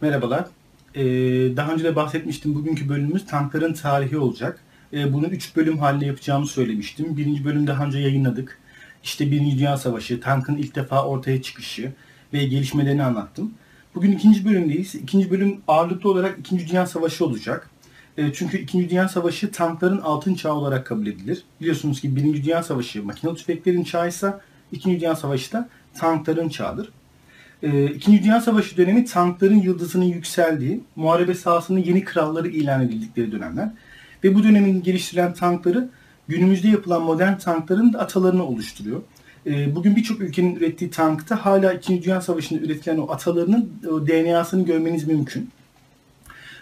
Merhabalar. Ee, daha önce de bahsetmiştim. Bugünkü bölümümüz tankların tarihi olacak. Ee, bunu 3 bölüm halinde yapacağımı söylemiştim. Birinci bölüm daha önce yayınladık. İşte Birinci Dünya Savaşı, tankın ilk defa ortaya çıkışı ve gelişmelerini anlattım. Bugün ikinci bölümdeyiz. İkinci bölüm ağırlıklı olarak İkinci Dünya Savaşı olacak. Ee, çünkü İkinci Dünya Savaşı tankların altın çağı olarak kabul edilir. Biliyorsunuz ki Birinci Dünya Savaşı makinalı tüfeklerin çağıysa İkinci Dünya Savaşı da tankların çağıdır. Ee, İkinci Dünya Savaşı dönemi tankların yıldızının yükseldiği, muharebe sahasının yeni kralları ilan edildikleri dönemler. Ve bu dönemin geliştirilen tankları günümüzde yapılan modern tankların atalarını oluşturuyor. Ee, bugün birçok ülkenin ürettiği tankta hala İkinci Dünya Savaşı'nda üretilen o atalarının o DNA'sını görmeniz mümkün.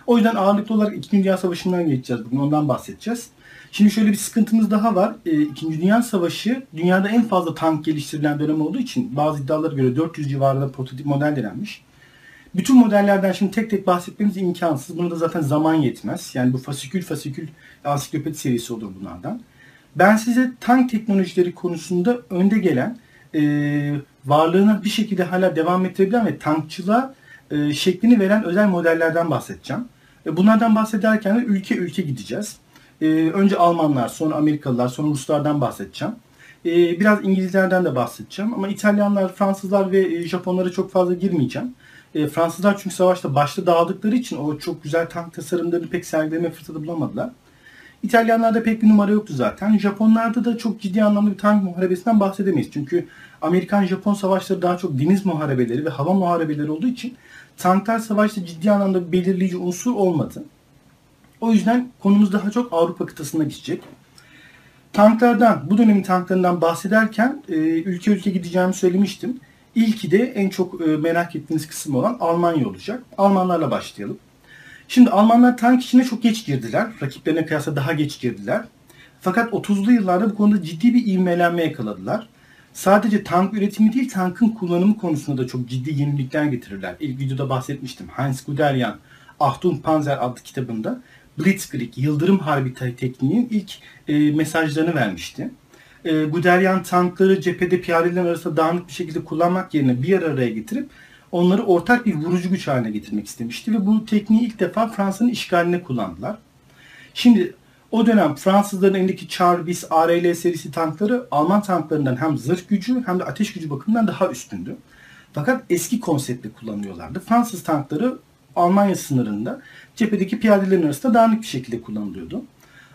O yüzden ağırlıklı olarak İkinci Dünya Savaşı'ndan geçeceğiz bugün, ondan bahsedeceğiz. Şimdi şöyle bir sıkıntımız daha var. E, İkinci Dünya Savaşı dünyada en fazla tank geliştirilen dönem olduğu için bazı iddialara göre 400 civarında prototip model denenmiş. Bütün modellerden şimdi tek tek bahsetmemiz imkansız. Buna da zaten zaman yetmez. Yani bu fasikül fasikül ansiklopedi serisi olur bunlardan. Ben size tank teknolojileri konusunda önde gelen, e, varlığına bir şekilde hala devam ettirebilen ve tankçılığa e, şeklini veren özel modellerden bahsedeceğim. E, bunlardan bahsederken de ülke ülke gideceğiz. E, önce Almanlar, sonra Amerikalılar, sonra Ruslardan bahsedeceğim. E, biraz İngilizlerden de bahsedeceğim. Ama İtalyanlar, Fransızlar ve e, Japonlara çok fazla girmeyeceğim. E, Fransızlar çünkü savaşta başta dağıldıkları için o çok güzel tank tasarımlarını pek sergileme fırsatı bulamadılar. İtalyanlarda pek bir numara yoktu zaten. Japonlarda da çok ciddi anlamda bir tank muharebesinden bahsedemeyiz. Çünkü Amerikan-Japon savaşları daha çok deniz muharebeleri ve hava muharebeleri olduğu için tanklar savaşta ciddi anlamda belirleyici unsur olmadı. O yüzden konumuz daha çok Avrupa kıtasına geçecek. Tanklardan, bu dönemin tanklarından bahsederken e, ülke ülke gideceğimi söylemiştim. İlki de en çok e, merak ettiğiniz kısım olan Almanya olacak. Almanlarla başlayalım. Şimdi Almanlar tank içine çok geç girdiler. Rakiplerine kıyasla daha geç girdiler. Fakat 30'lu yıllarda bu konuda ciddi bir ivmelenme yakaladılar. Sadece tank üretimi değil, tankın kullanımı konusunda da çok ciddi yenilikler getirirler. İlk videoda bahsetmiştim. Heinz Guderian, Achtung Panzer adlı kitabında Blitzkrieg, Yıldırım Harbi tekniğinin ilk e, mesajlarını vermişti. E, Guderian tankları cephede piyadelerin arasında dağınık bir şekilde kullanmak yerine bir araya getirip onları ortak bir vurucu güç haline getirmek istemişti ve bu tekniği ilk defa Fransa'nın işgaline kullandılar. Şimdi o dönem Fransızların elindeki Char-Bis ARL serisi tankları Alman tanklarından hem zırh gücü hem de ateş gücü bakımından daha üstündü. Fakat eski konseptle kullanıyorlardı. Fransız tankları Almanya sınırında cephedeki piyadelerin arasında dağınık bir şekilde kullanılıyordu.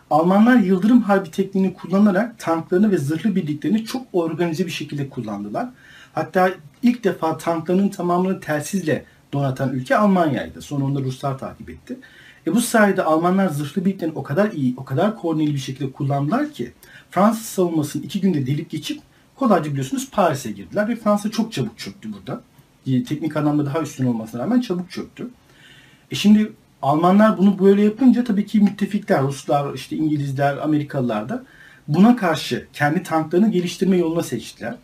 Almanlar Yıldırım Harbi tekniğini kullanarak tanklarını ve zırhlı birliklerini çok organize bir şekilde kullandılar. Hatta ilk defa tanklarının tamamını telsizle donatan ülke Almanya'ydı. Sonra onu da Ruslar takip etti. E bu sayede Almanlar zırhlı birliklerini o kadar iyi, o kadar koordineli bir şekilde kullandılar ki Fransız savunmasını iki günde delip geçip kolayca biliyorsunuz Paris'e girdiler ve Fransa çok çabuk çöktü burada. Teknik anlamda daha üstün olmasına rağmen çabuk çöktü. E şimdi Almanlar bunu böyle yapınca tabii ki müttefikler, Ruslar, işte İngilizler, Amerikalılar da buna karşı kendi tanklarını geliştirme yoluna seçtiler.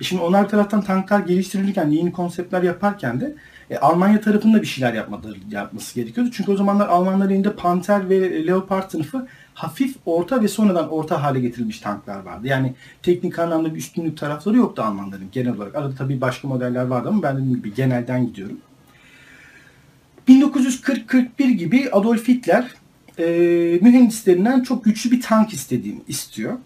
E şimdi onlar taraftan tanklar geliştirilirken, yeni konseptler yaparken de e, Almanya tarafında bir şeyler yapmaları, yapması gerekiyordu. Çünkü o zamanlar Almanların elinde Panther ve Leopard sınıfı hafif, orta ve sonradan orta hale getirilmiş tanklar vardı. Yani teknik anlamda bir üstünlük tarafları yoktu Almanların genel olarak. Arada tabii başka modeller vardı ama ben dediğim gibi genelden gidiyorum. 1940-41 gibi Adolf Hitler e, mühendislerinden çok güçlü bir tank istediğini istiyor.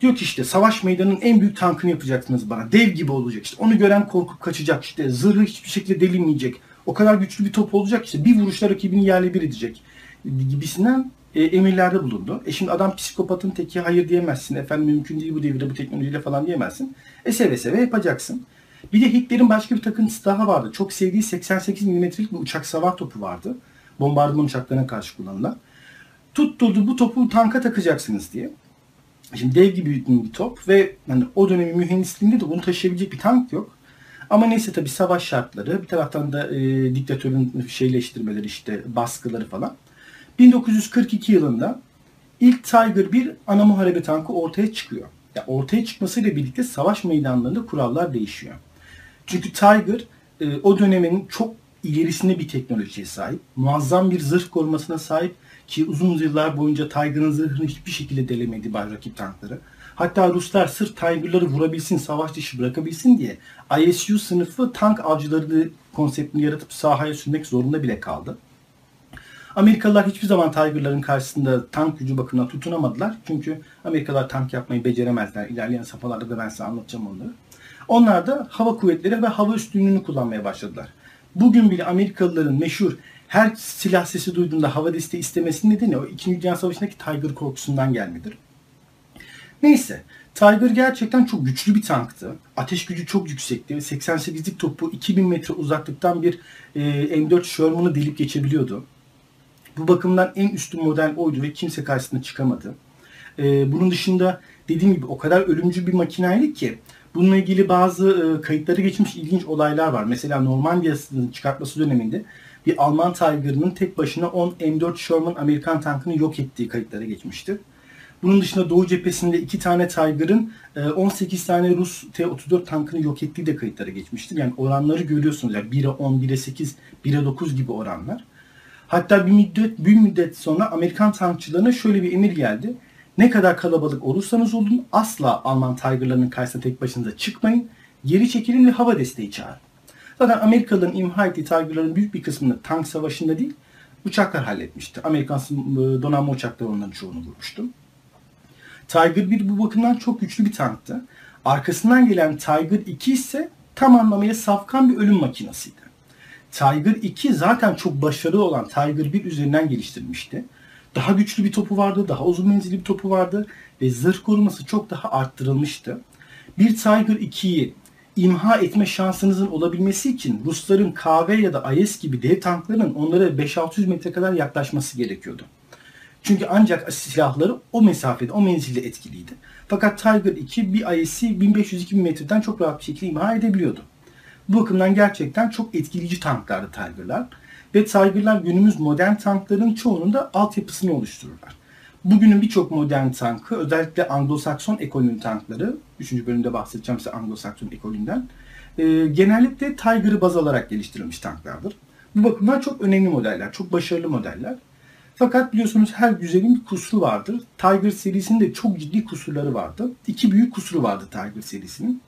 Diyor ki işte savaş meydanının en büyük tankını yapacaksınız bana. Dev gibi olacak işte. Onu gören korkup kaçacak işte. Zırhı hiçbir şekilde delinmeyecek. O kadar güçlü bir top olacak işte. Bir vuruşla rakibini yerle bir edecek. Gibisinden e, emirlerde bulundu. E şimdi adam psikopatın teki hayır diyemezsin. Efendim mümkün değil bu devirde bu teknolojiyle falan diyemezsin. E seve seve yapacaksın. Bir de Hitler'in başka bir takıntısı daha vardı. Çok sevdiği 88 mm'lik bir uçak savar topu vardı. Bombardıman uçaklarına karşı kullanılan. Tutturdu bu topu tanka takacaksınız diye. Şimdi dev gibi bir top ve yani o dönemin mühendisliğinde de bunu taşıyabilecek bir tank yok. Ama neyse tabii savaş şartları, bir taraftan da e, diktatörün şeyleştirmeleri işte baskıları falan. 1942 yılında ilk Tiger bir ana muharebe tankı ortaya çıkıyor. Ya ortaya çıkmasıyla birlikte savaş meydanlarında kurallar değişiyor. Çünkü Tiger e, o dönemin çok ilerisinde bir teknolojiye sahip. Muazzam bir zırh korumasına sahip ki uzun yıllar boyunca Tiger'ın zırhını hiçbir şekilde delemedi rakip tankları. Hatta Ruslar sırf Tiger'ları vurabilsin, savaş dışı bırakabilsin diye ISU sınıfı tank avcıları konseptini yaratıp sahaya sürmek zorunda bile kaldı. Amerikalılar hiçbir zaman Tiger'ların karşısında tank gücü bakımından tutunamadılar. Çünkü Amerikalılar tank yapmayı beceremezler. İlerleyen safhalarda da ben size anlatacağım onları. Onlar da hava kuvvetleri ve hava üstünlüğünü kullanmaya başladılar. Bugün bile Amerikalıların meşhur her silah sesi duyduğunda hava desteği istemesinin nedeni o 2. Dünya Savaşı'ndaki Tiger korkusundan gelmedir. Neyse, Tiger gerçekten çok güçlü bir tanktı. Ateş gücü çok yüksekti. 88'lik topu 2000 metre uzaklıktan bir e, M4 Sherman'ı delip geçebiliyordu. Bu bakımdan en üstün model oydu ve kimse karşısına çıkamadı. E, bunun dışında dediğim gibi o kadar ölümcül bir makinaydı ki bununla ilgili bazı e, kayıtları geçmiş ilginç olaylar var. Mesela Normandiya'sının çıkartması döneminde bir Alman Tiger'ının tek başına 10 M4 Sherman Amerikan tankını yok ettiği kayıtlara geçmiştir. Bunun dışında Doğu cephesinde iki tane Tiger'ın 18 tane Rus T-34 tankını yok ettiği de kayıtlara geçmiştir. Yani oranları görüyorsunuz. Yani 1'e 10, 1'e 8, 1'e 9 gibi oranlar. Hatta bir müddet, bir müddet sonra Amerikan tankçılarına şöyle bir emir geldi. Ne kadar kalabalık olursanız olun asla Alman Tiger'larının karşısına tek başınıza çıkmayın. Geri çekilin ve hava desteği çağırın. Zaten Amerikalıların imha ettiği Tiger'ların büyük bir kısmını tank savaşında değil, uçaklar halletmişti. Amerikan donanma uçakları onların çoğunu vurmuştu. Tiger 1 bu bakımdan çok güçlü bir tanktı. Arkasından gelen Tiger 2 ise tam anlamıyla safkan bir ölüm makinasıydı. Tiger 2 zaten çok başarılı olan Tiger 1 üzerinden geliştirilmişti. Daha güçlü bir topu vardı, daha uzun menzilli bir topu vardı ve zırh koruması çok daha arttırılmıştı. Bir Tiger 2'yi imha etme şansınızın olabilmesi için Rusların KV ya da IS gibi dev tankların onlara 5-600 metre kadar yaklaşması gerekiyordu. Çünkü ancak silahları o mesafede, o menzilde etkiliydi. Fakat Tiger 2 bir IS'i 1500-2000 metreden çok rahat bir şekilde imha edebiliyordu. Bu bakımdan gerçekten çok etkileyici tanklardı Tiger'lar. Ve Tiger'lar günümüz modern tankların çoğunun da altyapısını oluştururlar. Bugünün birçok modern tankı özellikle Anglo-Sakson ekolünün tankları, 3. bölümde bahsedeceğim size Anglo-Sakson ekolünden, e, genellikle Tiger'ı baz alarak geliştirilmiş tanklardır. Bu bakımdan çok önemli modeller, çok başarılı modeller. Fakat biliyorsunuz her güzelin bir kusuru vardır. Tiger serisinin de çok ciddi kusurları vardı. İki büyük kusuru vardı Tiger serisinin.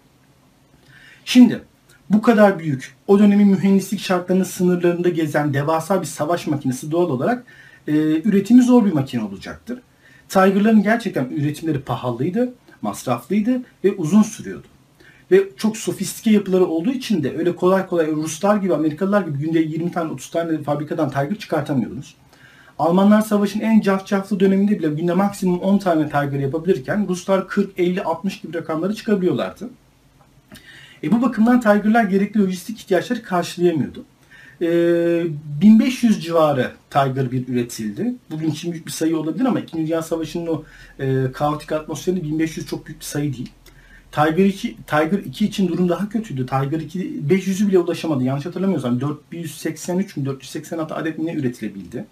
Şimdi bu kadar büyük, o dönemin mühendislik şartlarının sınırlarında gezen devasa bir savaş makinesi doğal olarak e, üretimi zor bir makine olacaktır. Tiger'ların gerçekten üretimleri pahalıydı, masraflıydı ve uzun sürüyordu. Ve çok sofistike yapıları olduğu için de öyle kolay kolay Ruslar gibi, Amerikalılar gibi günde 20 tane 30 tane fabrikadan Tiger çıkartamıyordunuz. Almanlar savaşın en cafcaflı döneminde bile günde maksimum 10 tane Tiger yapabilirken Ruslar 40, 50, 60 gibi rakamları çıkabiliyorlardı. E bu bakımdan Tiger'lar gerekli lojistik ihtiyaçları karşılayamıyordu. E, 1500 civarı Tiger bir üretildi. Bugün için büyük bir sayı olabilir ama 2. Dünya Savaşı'nın o e, kaotik atmosferinde 1500 çok büyük bir sayı değil. Tiger 2, Tiger 2 için durum daha kötüydü. Tiger 2 500'ü bile ulaşamadı. Yanlış hatırlamıyorsam 483 mi 486 adet mi üretilebildi.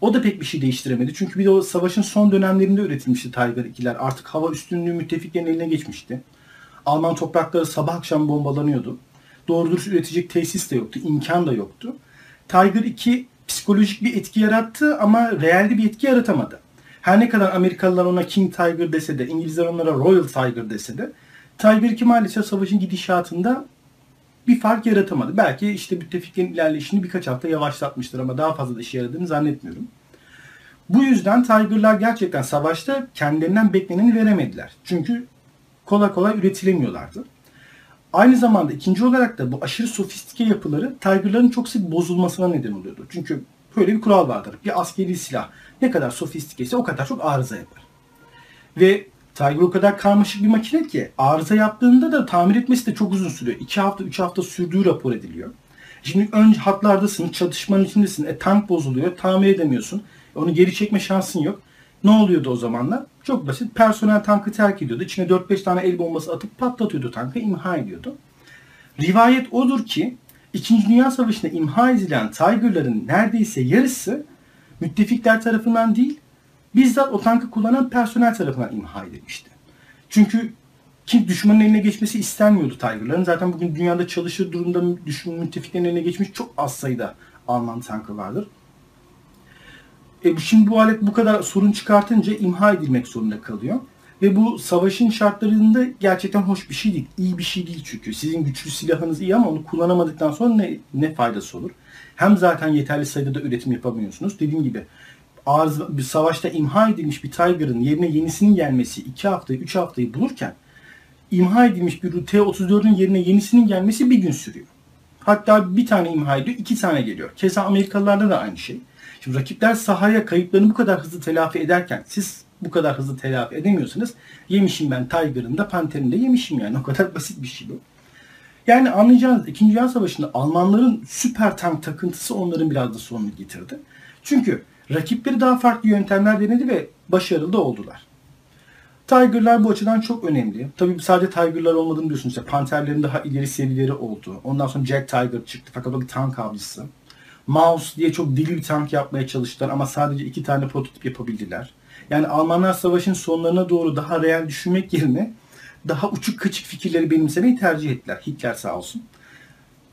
O da pek bir şey değiştiremedi. Çünkü bir de o savaşın son dönemlerinde üretilmişti Tiger 2'ler. Artık hava üstünlüğü müttefiklerin eline geçmişti. Alman toprakları sabah akşam bombalanıyordu. Doğru dürüst üretecek tesis de yoktu. imkan da yoktu. Tiger 2 psikolojik bir etki yarattı ama realde bir etki yaratamadı. Her ne kadar Amerikalılar ona King Tiger dese de, İngilizler onlara Royal Tiger dese de Tiger 2 maalesef savaşın gidişatında bir fark yaratamadı. Belki işte müttefiklerin ilerleyişini birkaç hafta yavaşlatmıştır ama daha fazla da işe yaradığını zannetmiyorum. Bu yüzden Tiger'lar gerçekten savaşta kendilerinden bekleneni veremediler. Çünkü kolay kolay üretilemiyorlardı. Aynı zamanda ikinci olarak da bu aşırı sofistike yapıları Tiger'ların çok sık bozulmasına neden oluyordu. Çünkü böyle bir kural vardır. Bir askeri silah ne kadar sofistikeyse o kadar çok arıza yapar. Ve Tiger o kadar karmaşık bir makine ki arıza yaptığında da tamir etmesi de çok uzun sürüyor. 2 hafta 3 hafta sürdüğü rapor ediliyor. Şimdi önce hatlardasın, çatışmanın içindesin. E tank bozuluyor, tamir edemiyorsun. E, onu geri çekme şansın yok. Ne oluyordu o zamanlar? Çok basit. Personel tankı terk ediyordu. İçine 4-5 tane el bombası atıp patlatıyordu tankı, imha ediyordu. Rivayet odur ki 2. Dünya Savaşı'nda imha edilen Tiger'ların neredeyse yarısı müttefikler tarafından değil, bizzat o tankı kullanan personel tarafından imha edilmişti. Çünkü kim düşmanın eline geçmesi istenmiyordu Tiger'ların. Zaten bugün dünyada çalışır durumda düşman müttefiklerin eline geçmiş çok az sayıda Alman tankı vardır. E, şimdi bu alet bu kadar sorun çıkartınca imha edilmek zorunda kalıyor. Ve bu savaşın şartlarında gerçekten hoş bir şey değil. İyi bir şey değil çünkü. Sizin güçlü silahınız iyi ama onu kullanamadıktan sonra ne, ne faydası olur? Hem zaten yeterli sayıda da üretim yapamıyorsunuz. Dediğim gibi arz, bir savaşta imha edilmiş bir Tiger'ın yerine yenisinin gelmesi 2 haftayı 3 haftayı bulurken imha edilmiş bir T-34'ün yerine yenisinin gelmesi bir gün sürüyor. Hatta bir tane imha ediyor, iki tane geliyor. Keza Amerikalılarda da aynı şey. Şimdi rakipler sahaya kayıplarını bu kadar hızlı telafi ederken siz bu kadar hızlı telafi edemiyorsanız yemişim ben Tiger'ın da Panther'ın da yemişim yani. O kadar basit bir şey bu. Yani anlayacağınız 2. Dünya Savaşı'nda Almanların süper tank takıntısı onların biraz da sonunu getirdi. Çünkü rakipleri daha farklı yöntemler denedi ve başarılı da oldular. Tiger'lar bu açıdan çok önemli. Tabii sadece Tiger'lar olmadığını biliyorsunuz. İşte Panther'lerin daha ileri serileri oldu. Ondan sonra Jack Tiger çıktı fakat o bir tank avcısı. Mouse diye çok deli bir tank yapmaya çalıştılar ama sadece iki tane prototip yapabildiler. Yani Almanlar savaşın sonlarına doğru daha real düşünmek yerine daha uçuk kaçık fikirleri benimsemeyi tercih ettiler. Hitler sağ olsun.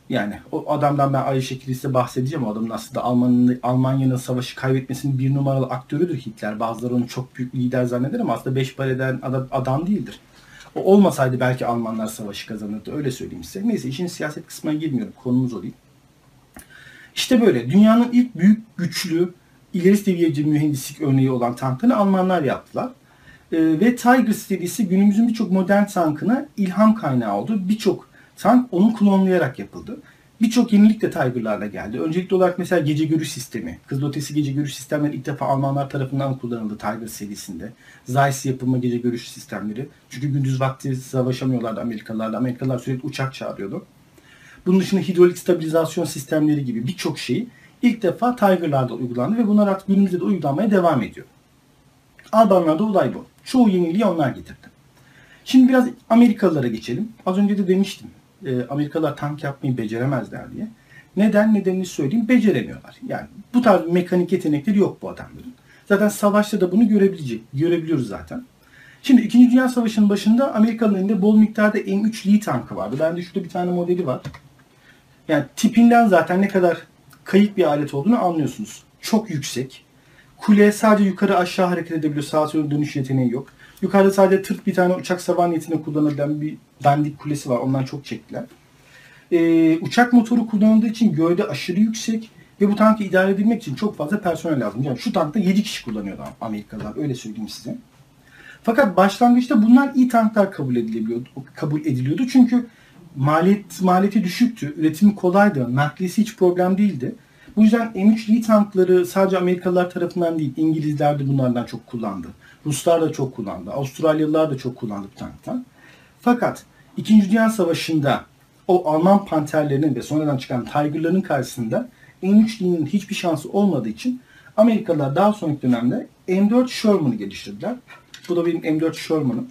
Yani o adamdan ben ayrı şekilde size bahsedeceğim. O adamın aslında Almanya'nın Almanya'nın savaşı kaybetmesinin bir numaralı aktörüdür Hitler. Bazıları onu çok büyük lider zanneder ama aslında beş para eden adam, adam değildir. O olmasaydı belki Almanlar savaşı kazanırdı. Öyle söyleyeyim size. Neyse işin siyaset kısmına girmiyorum. Konumuz o değil. İşte böyle. Dünyanın ilk büyük, güçlü, ileri seviyeci mühendislik örneği olan tankını Almanlar yaptılar. Ee, ve Tiger serisi günümüzün birçok modern tankına ilham kaynağı oldu. Birçok tank onu klonlayarak yapıldı. Birçok yenilik de Tiger'larla geldi. Öncelikli olarak mesela gece görüş sistemi. Kızılötesi gece görüş sistemleri ilk defa Almanlar tarafından kullanıldı Tiger serisinde. Zeiss yapılma gece görüş sistemleri. Çünkü gündüz vakti savaşamıyorlardı Amerikalılarla. Amerikalılar sürekli uçak çağırıyordu. Bunun dışında hidrolik stabilizasyon sistemleri gibi birçok şey ilk defa Tiger'larda uygulandı ve bunlar artık günümüzde de uygulanmaya devam ediyor. Albanlarda olay bu. Çoğu yeniliği onlar getirdi. Şimdi biraz Amerikalılara geçelim. Az önce de demiştim. E, Amerikalılar tank yapmayı beceremezler diye. Neden? Nedenini söyleyeyim. Beceremiyorlar. Yani bu tarz mekanik yetenekleri yok bu adamların. Zaten savaşta da bunu görebilecek, görebiliyoruz zaten. Şimdi 2. Dünya Savaşı'nın başında Amerikalıların elinde bol miktarda M3 Lee tankı vardı. Bende şurada bir tane modeli var. Yani tipinden zaten ne kadar kayıp bir alet olduğunu anlıyorsunuz. Çok yüksek. Kule sadece yukarı aşağı hareket edebiliyor. Sağa sola dönüş yeteneği yok. Yukarıda sadece tırt bir tane uçak savar niyetine kullanılan bir dandik kulesi var. Ondan çok çektiler. Ee, uçak motoru kullanıldığı için gövde aşırı yüksek ve bu tankı idare edilmek için çok fazla personel lazım. Yani şu tankta 7 kişi kullanıyordu Amerikalılar. Öyle söyleyeyim size. Fakat başlangıçta bunlar iyi tanklar kabul edilebiliyordu. Kabul ediliyordu çünkü maliyet maliyeti düşüktü, üretimi kolaydı, nakliyesi hiç problem değildi. Bu yüzden M3 Lee tankları sadece Amerikalılar tarafından değil, İngilizler de bunlardan çok kullandı. Ruslar da çok kullandı. Avustralyalılar da çok kullandı tanktan. Fakat 2. Dünya Savaşı'nda o Alman panterlerinin ve sonradan çıkan Tiger'ların karşısında M3 Lee'nin hiçbir şansı olmadığı için Amerikalılar daha sonraki dönemde M4 Sherman'ı geliştirdiler. Bu da benim M4 Sherman'ım.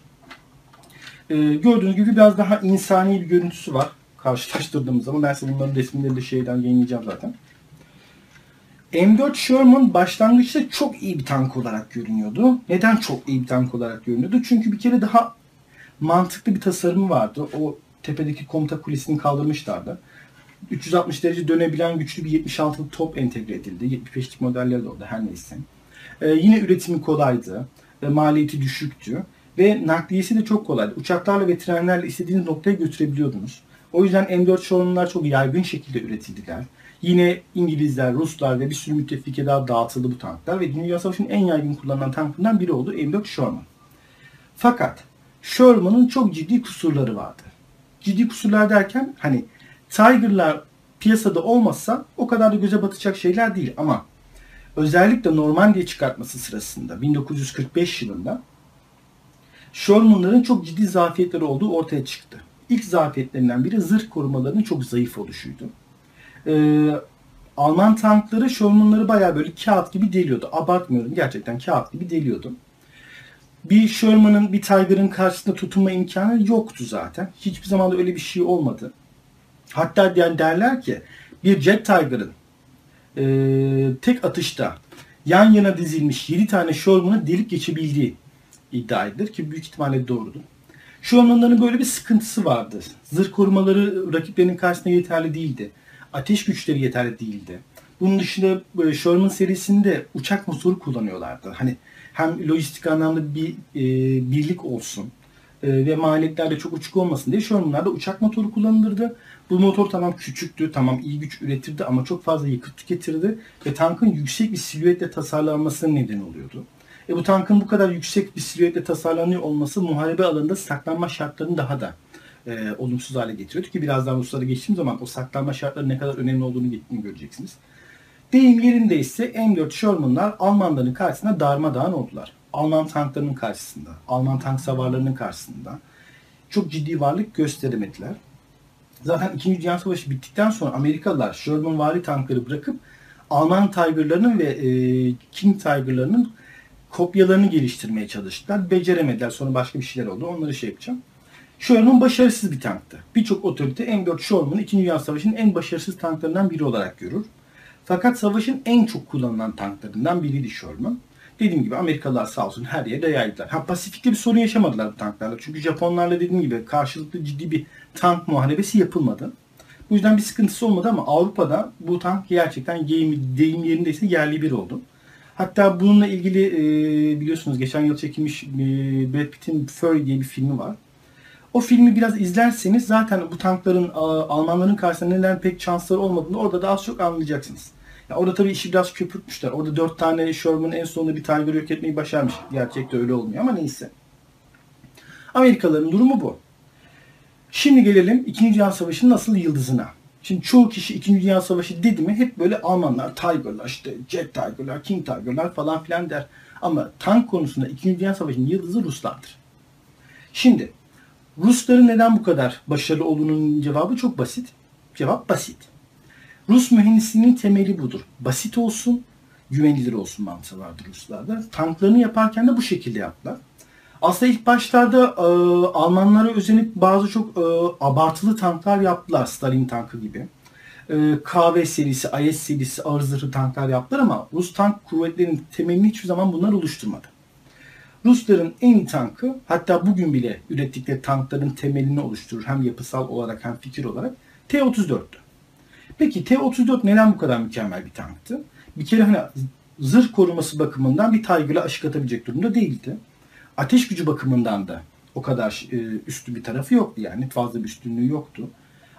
Ee, gördüğünüz gibi biraz daha insani bir görüntüsü var karşılaştırdığımız zaman. Ben size bunların resimleri de şeyden yayınlayacağım zaten. M4 Sherman başlangıçta çok iyi bir tank olarak görünüyordu. Neden çok iyi bir tank olarak görünüyordu? Çünkü bir kere daha mantıklı bir tasarımı vardı. O tepedeki komuta kulesini kaldırmışlardı. 360 derece dönebilen güçlü bir 76'lık top entegre edildi. 75'lik modeller de orada her neyse. Ee, yine üretimi kolaydı ve maliyeti düşüktü. Ve nakliyesi de çok kolaydı. Uçaklarla ve trenlerle istediğiniz noktaya götürebiliyordunuz. O yüzden M4 Sherman'lar çok yaygın şekilde üretildiler. Yine İngilizler, Ruslar ve bir sürü müttefike daha dağıtıldı bu tanklar ve Dünya Savaşı'nın en yaygın kullanılan tankından biri oldu M4 Sherman. Fakat Sherman'ın çok ciddi kusurları vardı. Ciddi kusurlar derken hani Tiger'lar piyasada olmasa o kadar da göze batacak şeyler değil ama özellikle Normandiya çıkartması sırasında 1945 yılında Sherman'ların çok ciddi zafiyetleri olduğu ortaya çıktı. İlk zafiyetlerinden biri zırh korumalarının çok zayıf oluşuydu. Ee, Alman tankları Sherman'ları bayağı böyle kağıt gibi deliyordu. Abartmıyorum gerçekten kağıt gibi deliyordu. Bir Sherman'ın bir Tiger'ın karşısında tutunma imkanı yoktu zaten. Hiçbir zaman da öyle bir şey olmadı. Hatta yani derler ki bir Jet Tiger'ın e, tek atışta yan yana dizilmiş 7 tane Sherman'ı delip geçebildiği iddia edilir ki büyük ihtimalle doğrudur. Sherman'ların böyle bir sıkıntısı vardı. Zırh korumaları rakiplerinin karşısında yeterli değildi. Ateş güçleri yeterli değildi. Bunun dışında Sherman serisinde uçak motoru kullanıyorlardı. Hani hem lojistik anlamda bir e, birlik olsun e, ve maliyetler de çok uçuk olmasın diye Sherman'larda uçak motoru kullanılırdı. Bu motor tamam küçüktü, tamam iyi güç üretirdi ama çok fazla yakıt tüketirdi ve tankın yüksek bir silüetle tasarlanmasına neden oluyordu. E bu tankın bu kadar yüksek bir silüetle tasarlanıyor olması muharebe alanında saklanma şartlarını daha da e, olumsuz hale getiriyordu ki birazdan Ruslara geçtiğim zaman o saklanma şartları ne kadar önemli olduğunu göreceksiniz. Deyim yerinde ise M4 Sherman'lar Almanların karşısında darmadağın oldular. Alman tanklarının karşısında, Alman tank savarlarının karşısında çok ciddi varlık gösteremediler. Zaten 2. Dünya Savaşı bittikten sonra Amerikalılar Sherman vari tankları bırakıp Alman Tiger'larının ve e, King Tiger'larının kopyalarını geliştirmeye çalıştılar. Beceremediler. Sonra başka bir şeyler oldu. Onları şey yapacağım. Sherman başarısız bir tanktı. Birçok otorite M4 Sherman'ı 2. Dünya Savaşı'nın en başarısız tanklarından biri olarak görür. Fakat savaşın en çok kullanılan tanklarından biriydi Sherman. Dediğim gibi Amerikalılar sağ olsun her yere yaydılar. Ha Pasifik'te bir sorun yaşamadılar bu tanklarla. Çünkü Japonlarla dediğim gibi karşılıklı ciddi bir tank muharebesi yapılmadı. Bu yüzden bir sıkıntısı olmadı ama Avrupa'da bu tank gerçekten deyim, yerindeyse yerli bir oldu. Hatta bununla ilgili e, biliyorsunuz geçen yıl çekilmiş e, Brad Pitt'in Fury diye bir filmi var. O filmi biraz izlerseniz zaten bu tankların Almanların karşısında neden pek şansları olmadığını orada da az çok anlayacaksınız. Ya orada tabii işi biraz köpürtmüşler. Orada dört tane Sherman en sonunda bir Tiger yok etmeyi başarmış. Gerçekte öyle olmuyor ama neyse. Amerikalıların durumu bu. Şimdi gelelim 2. Dünya Savaşı'nın nasıl yıldızına. Şimdi çoğu kişi 2. Dünya Savaşı dedi mi hep böyle Almanlar, Tiger'lar, işte Jet Tiger'lar, King Tiger'lar falan filan der. Ama tank konusunda 2. Dünya Savaşı'nın yıldızı Ruslardır. Şimdi Rusların neden bu kadar başarılı olduğunun cevabı çok basit. Cevap basit. Rus mühendisliğinin temeli budur. Basit olsun, güvenilir olsun mantığı vardır Ruslarda. Tanklarını yaparken de bu şekilde yaptılar. Aslında ilk başlarda e, Almanlara özenip bazı çok e, abartılı tanklar yaptılar. Stalin tankı gibi. E, KV serisi, IS serisi ağır zırhlı tanklar yaptılar ama Rus tank kuvvetlerinin temelini hiçbir zaman bunlar oluşturmadı. Rusların en iyi tankı hatta bugün bile ürettikleri tankların temelini oluşturur hem yapısal olarak hem fikir olarak T-34'tü. Peki T-34 neden bu kadar mükemmel bir tanktı? Bir kere hani zırh koruması bakımından bir Tiger'la aşık atabilecek durumda değildi. Ateş gücü bakımından da o kadar e, üstü bir tarafı yoktu yani fazla bir üstünlüğü yoktu.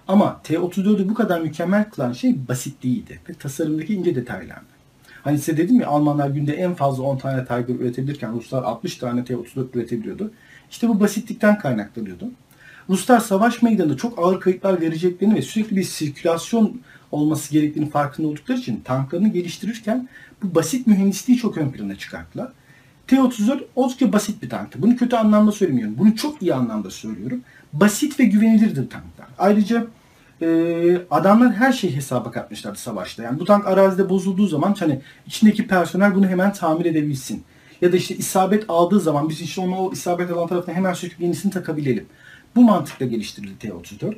Ama T-34'ü bu kadar mükemmel kılan şey basitliğiydi ve tasarımdaki ince detaylardı. Hani size dedim ya Almanlar günde en fazla 10 tane Tiger üretebilirken Ruslar 60 tane T-34 üretebiliyordu. İşte bu basitlikten kaynaklanıyordu. Ruslar savaş meydanında çok ağır kayıplar vereceklerini ve sürekli bir sirkülasyon olması gerektiğini farkında oldukları için tanklarını geliştirirken bu basit mühendisliği çok ön plana çıkarttılar. T-34 oldukça basit bir tanktı. Bunu kötü anlamda söylemiyorum. Bunu çok iyi anlamda söylüyorum. Basit ve güvenilirdir tanklar. Ayrıca e, adamlar her şeyi hesaba katmışlardı savaşta. Yani bu tank arazide bozulduğu zaman hani içindeki personel bunu hemen tamir edebilsin. Ya da işte isabet aldığı zaman biz işte onu o isabet alan tarafına hemen söküp yenisini takabilelim. Bu mantıkla geliştirildi T-34.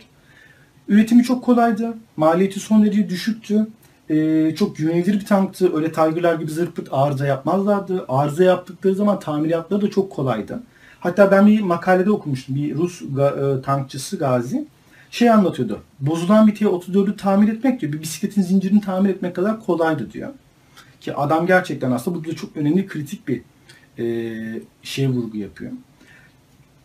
Üretimi çok kolaydı. Maliyeti son derece düşüktü. Ee, çok güvenilir bir tanktı. Öyle Tiger'lar gibi zırpıt arıza yapmazlardı. Arıza yaptıkları zaman tamiratları da çok kolaydı. Hatta ben bir makalede okumuştum. Bir Rus ga- e, tankçısı Gazi şey anlatıyordu. Bozulan bir T-34'ü tamir etmek diyor. Bir bisikletin zincirini tamir etmek kadar kolaydı diyor. Ki adam gerçekten aslında burada çok önemli kritik bir e, şey vurgu yapıyor.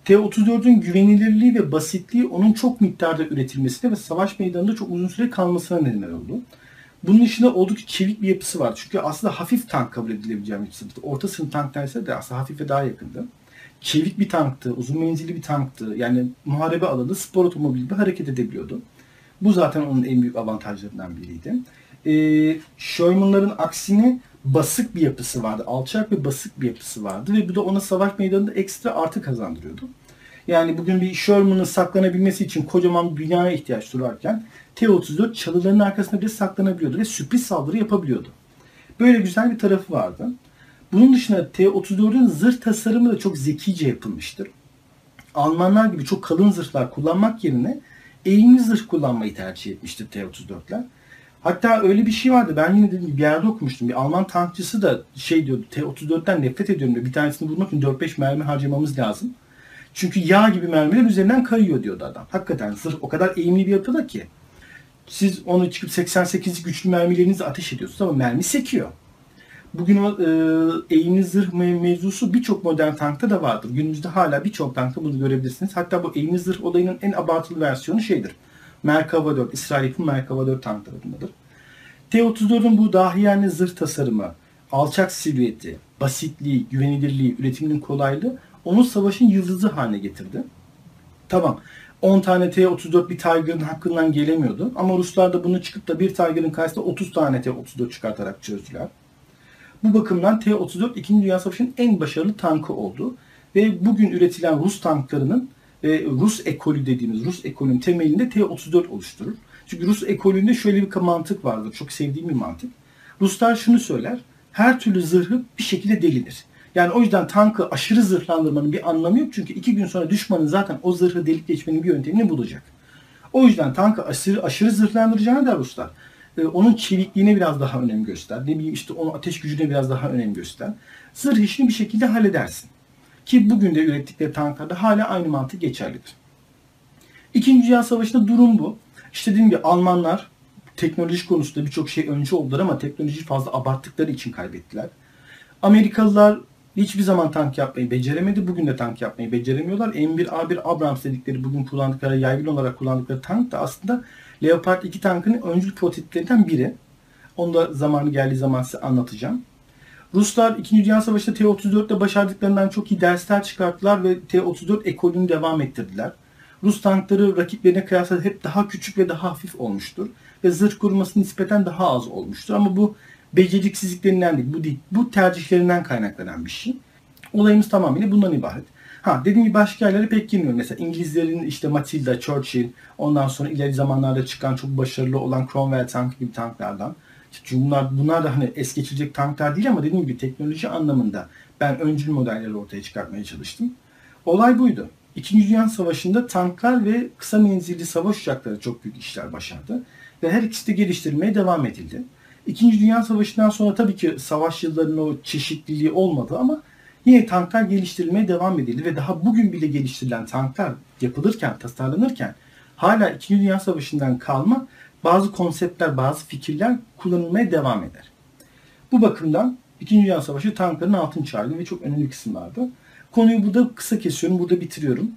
T-34'ün güvenilirliği ve basitliği onun çok miktarda üretilmesine ve savaş meydanında çok uzun süre kalmasına neden oldu. Bunun dışında oldukça çevik bir yapısı var. Çünkü aslında hafif tank kabul edilebileceğim bir sınıftı. Orta sınıf tank derse de aslında hafife daha yakındı. Çevik bir tanktı, uzun menzilli bir tanktı. Yani muharebe alanında spor otomobil gibi hareket edebiliyordu. Bu zaten onun en büyük avantajlarından biriydi. Ee, Sherman'ların aksine basık bir yapısı vardı. Alçak ve basık bir yapısı vardı ve bu da ona savaş meydanında ekstra artı kazandırıyordu. Yani bugün bir Sherman'ın saklanabilmesi için kocaman bir binaya ihtiyaç durarken T-34 çalıların arkasında bile saklanabiliyordu ve sürpriz saldırı yapabiliyordu. Böyle güzel bir tarafı vardı. Bunun dışında T-34'ün zırh tasarımı da çok zekice yapılmıştır. Almanlar gibi çok kalın zırhlar kullanmak yerine eğimli zırh kullanmayı tercih etmiştir T-34'ler. Hatta öyle bir şey vardı. Ben yine dedim bir yerde okumuştum. Bir Alman tankçısı da şey diyordu. T-34'ten nefret ediyorum diyor. Bir tanesini bulmak için 4-5 mermi harcamamız lazım. Çünkü yağ gibi mermiler üzerinden kayıyor diyordu adam. Hakikaten zırh o kadar eğimli bir yapıda ki. Siz onu çıkıp 88'lik güçlü mermilerinizi ateş ediyorsunuz ama mermi sekiyor. Bugün o e, eğimli zırh mevzusu birçok modern tankta da vardır. Günümüzde hala birçok tankta bunu görebilirsiniz. Hatta bu eğimli zırh olayının en abartılı versiyonu şeydir. Merkava 4, İsrail yapımı Merkava 4 tank tarafındadır. T-34'ün bu dahiyenli zırh tasarımı, alçak silüeti, basitliği, güvenilirliği, üretiminin kolaylığı onu savaşın yıldızı haline getirdi. Tamam 10 tane T-34 bir Tiger'ın hakkından gelemiyordu. Ama Ruslar da bunu çıkıp da bir Tiger'ın karşısında 30 tane T-34 çıkartarak çözdüler. Bu bakımdan T-34 2. Dünya Savaşı'nın en başarılı tankı oldu. Ve bugün üretilen Rus tanklarının ve Rus ekolü dediğimiz Rus ekolünün temelinde T-34 oluşturur. Çünkü Rus ekolünde şöyle bir mantık vardır. Çok sevdiğim bir mantık. Ruslar şunu söyler. Her türlü zırhı bir şekilde delinir. Yani o yüzden tankı aşırı zırhlandırmanın bir anlamı yok. Çünkü iki gün sonra düşmanın zaten o zırhı delik geçmenin bir yöntemini bulacak. O yüzden tankı aşırı, aşırı zırhlandıracağını der Ruslar. Ee, onun çevikliğine biraz daha önem göster. Ne bileyim işte onun ateş gücüne biraz daha önem göster. Zırh işini bir şekilde halledersin. Ki bugün de ürettikleri tanklarda hala aynı mantık geçerlidir. İkinci Dünya Savaşı'nda durum bu. İşte dediğim gibi Almanlar teknoloji konusunda birçok şey önce oldular ama teknolojiyi fazla abarttıkları için kaybettiler. Amerikalılar hiçbir zaman tank yapmayı beceremedi. Bugün de tank yapmayı beceremiyorlar. M1A1 Abrams dedikleri bugün kullandıkları yaygın olarak kullandıkları tank da aslında Leopard 2 tankının öncül prototiplerinden biri. Onu da zamanı geldiği zaman size anlatacağım. Ruslar 2. Dünya Savaşı'nda T-34'te başardıklarından çok iyi dersler çıkarttılar ve T-34 ekolünü devam ettirdiler. Rus tankları rakiplerine kıyasla hep daha küçük ve daha hafif olmuştur. Ve zırh koruması nispeten daha az olmuştur. Ama bu beceriksizliklerinden değil. Bu değil. Bu tercihlerinden kaynaklanan bir şey. Olayımız tamamıyla bundan ibaret. Ha dediğim gibi başka yerlere pek girmiyorum. Mesela İngilizlerin işte Matilda, Churchill, ondan sonra ileri zamanlarda çıkan çok başarılı olan Cromwell tankı gibi tanklardan. Çünkü bunlar, bunlar da hani es geçilecek tanklar değil ama dediğim gibi teknoloji anlamında ben öncül modelleri ortaya çıkartmaya çalıştım. Olay buydu. İkinci Dünya Savaşı'nda tanklar ve kısa menzilli savaş uçakları çok büyük işler başardı. Ve her ikisi de geliştirilmeye devam edildi. İkinci Dünya Savaşı'ndan sonra tabii ki savaş yıllarının o çeşitliliği olmadı ama yine tanklar geliştirilmeye devam edildi ve daha bugün bile geliştirilen tanklar yapılırken, tasarlanırken hala İkinci Dünya Savaşı'ndan kalma bazı konseptler, bazı fikirler kullanılmaya devam eder. Bu bakımdan İkinci Dünya Savaşı tankların altın çağrı ve çok önemli kısımlardı. Konuyu burada kısa kesiyorum, burada bitiriyorum.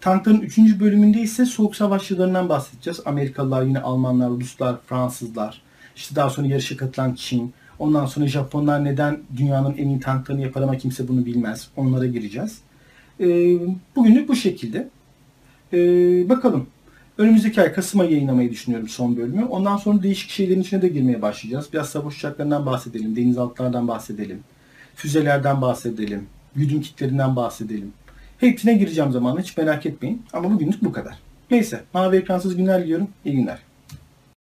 Tankların 3. bölümünde ise soğuk savaş yıllarından bahsedeceğiz. Amerikalılar, yine Almanlar, Ruslar, Fransızlar, işte daha sonra yarışa katılan Çin, ondan sonra Japonlar neden dünyanın en iyi tanklarını yapar ama kimse bunu bilmez. Onlara gireceğiz. E, bugünlük bu şekilde. E, bakalım. Önümüzdeki ay Kasım ayı yayınlamayı düşünüyorum son bölümü. Ondan sonra değişik şeylerin içine de girmeye başlayacağız. Biraz savaş uçaklarından bahsedelim, denizaltılardan bahsedelim, füzelerden bahsedelim, güdüm kitlerinden bahsedelim. Hepsine gireceğim zamanla hiç merak etmeyin. Ama bugünlük bu kadar. Neyse mavi ekransız günler diliyorum. İyi günler.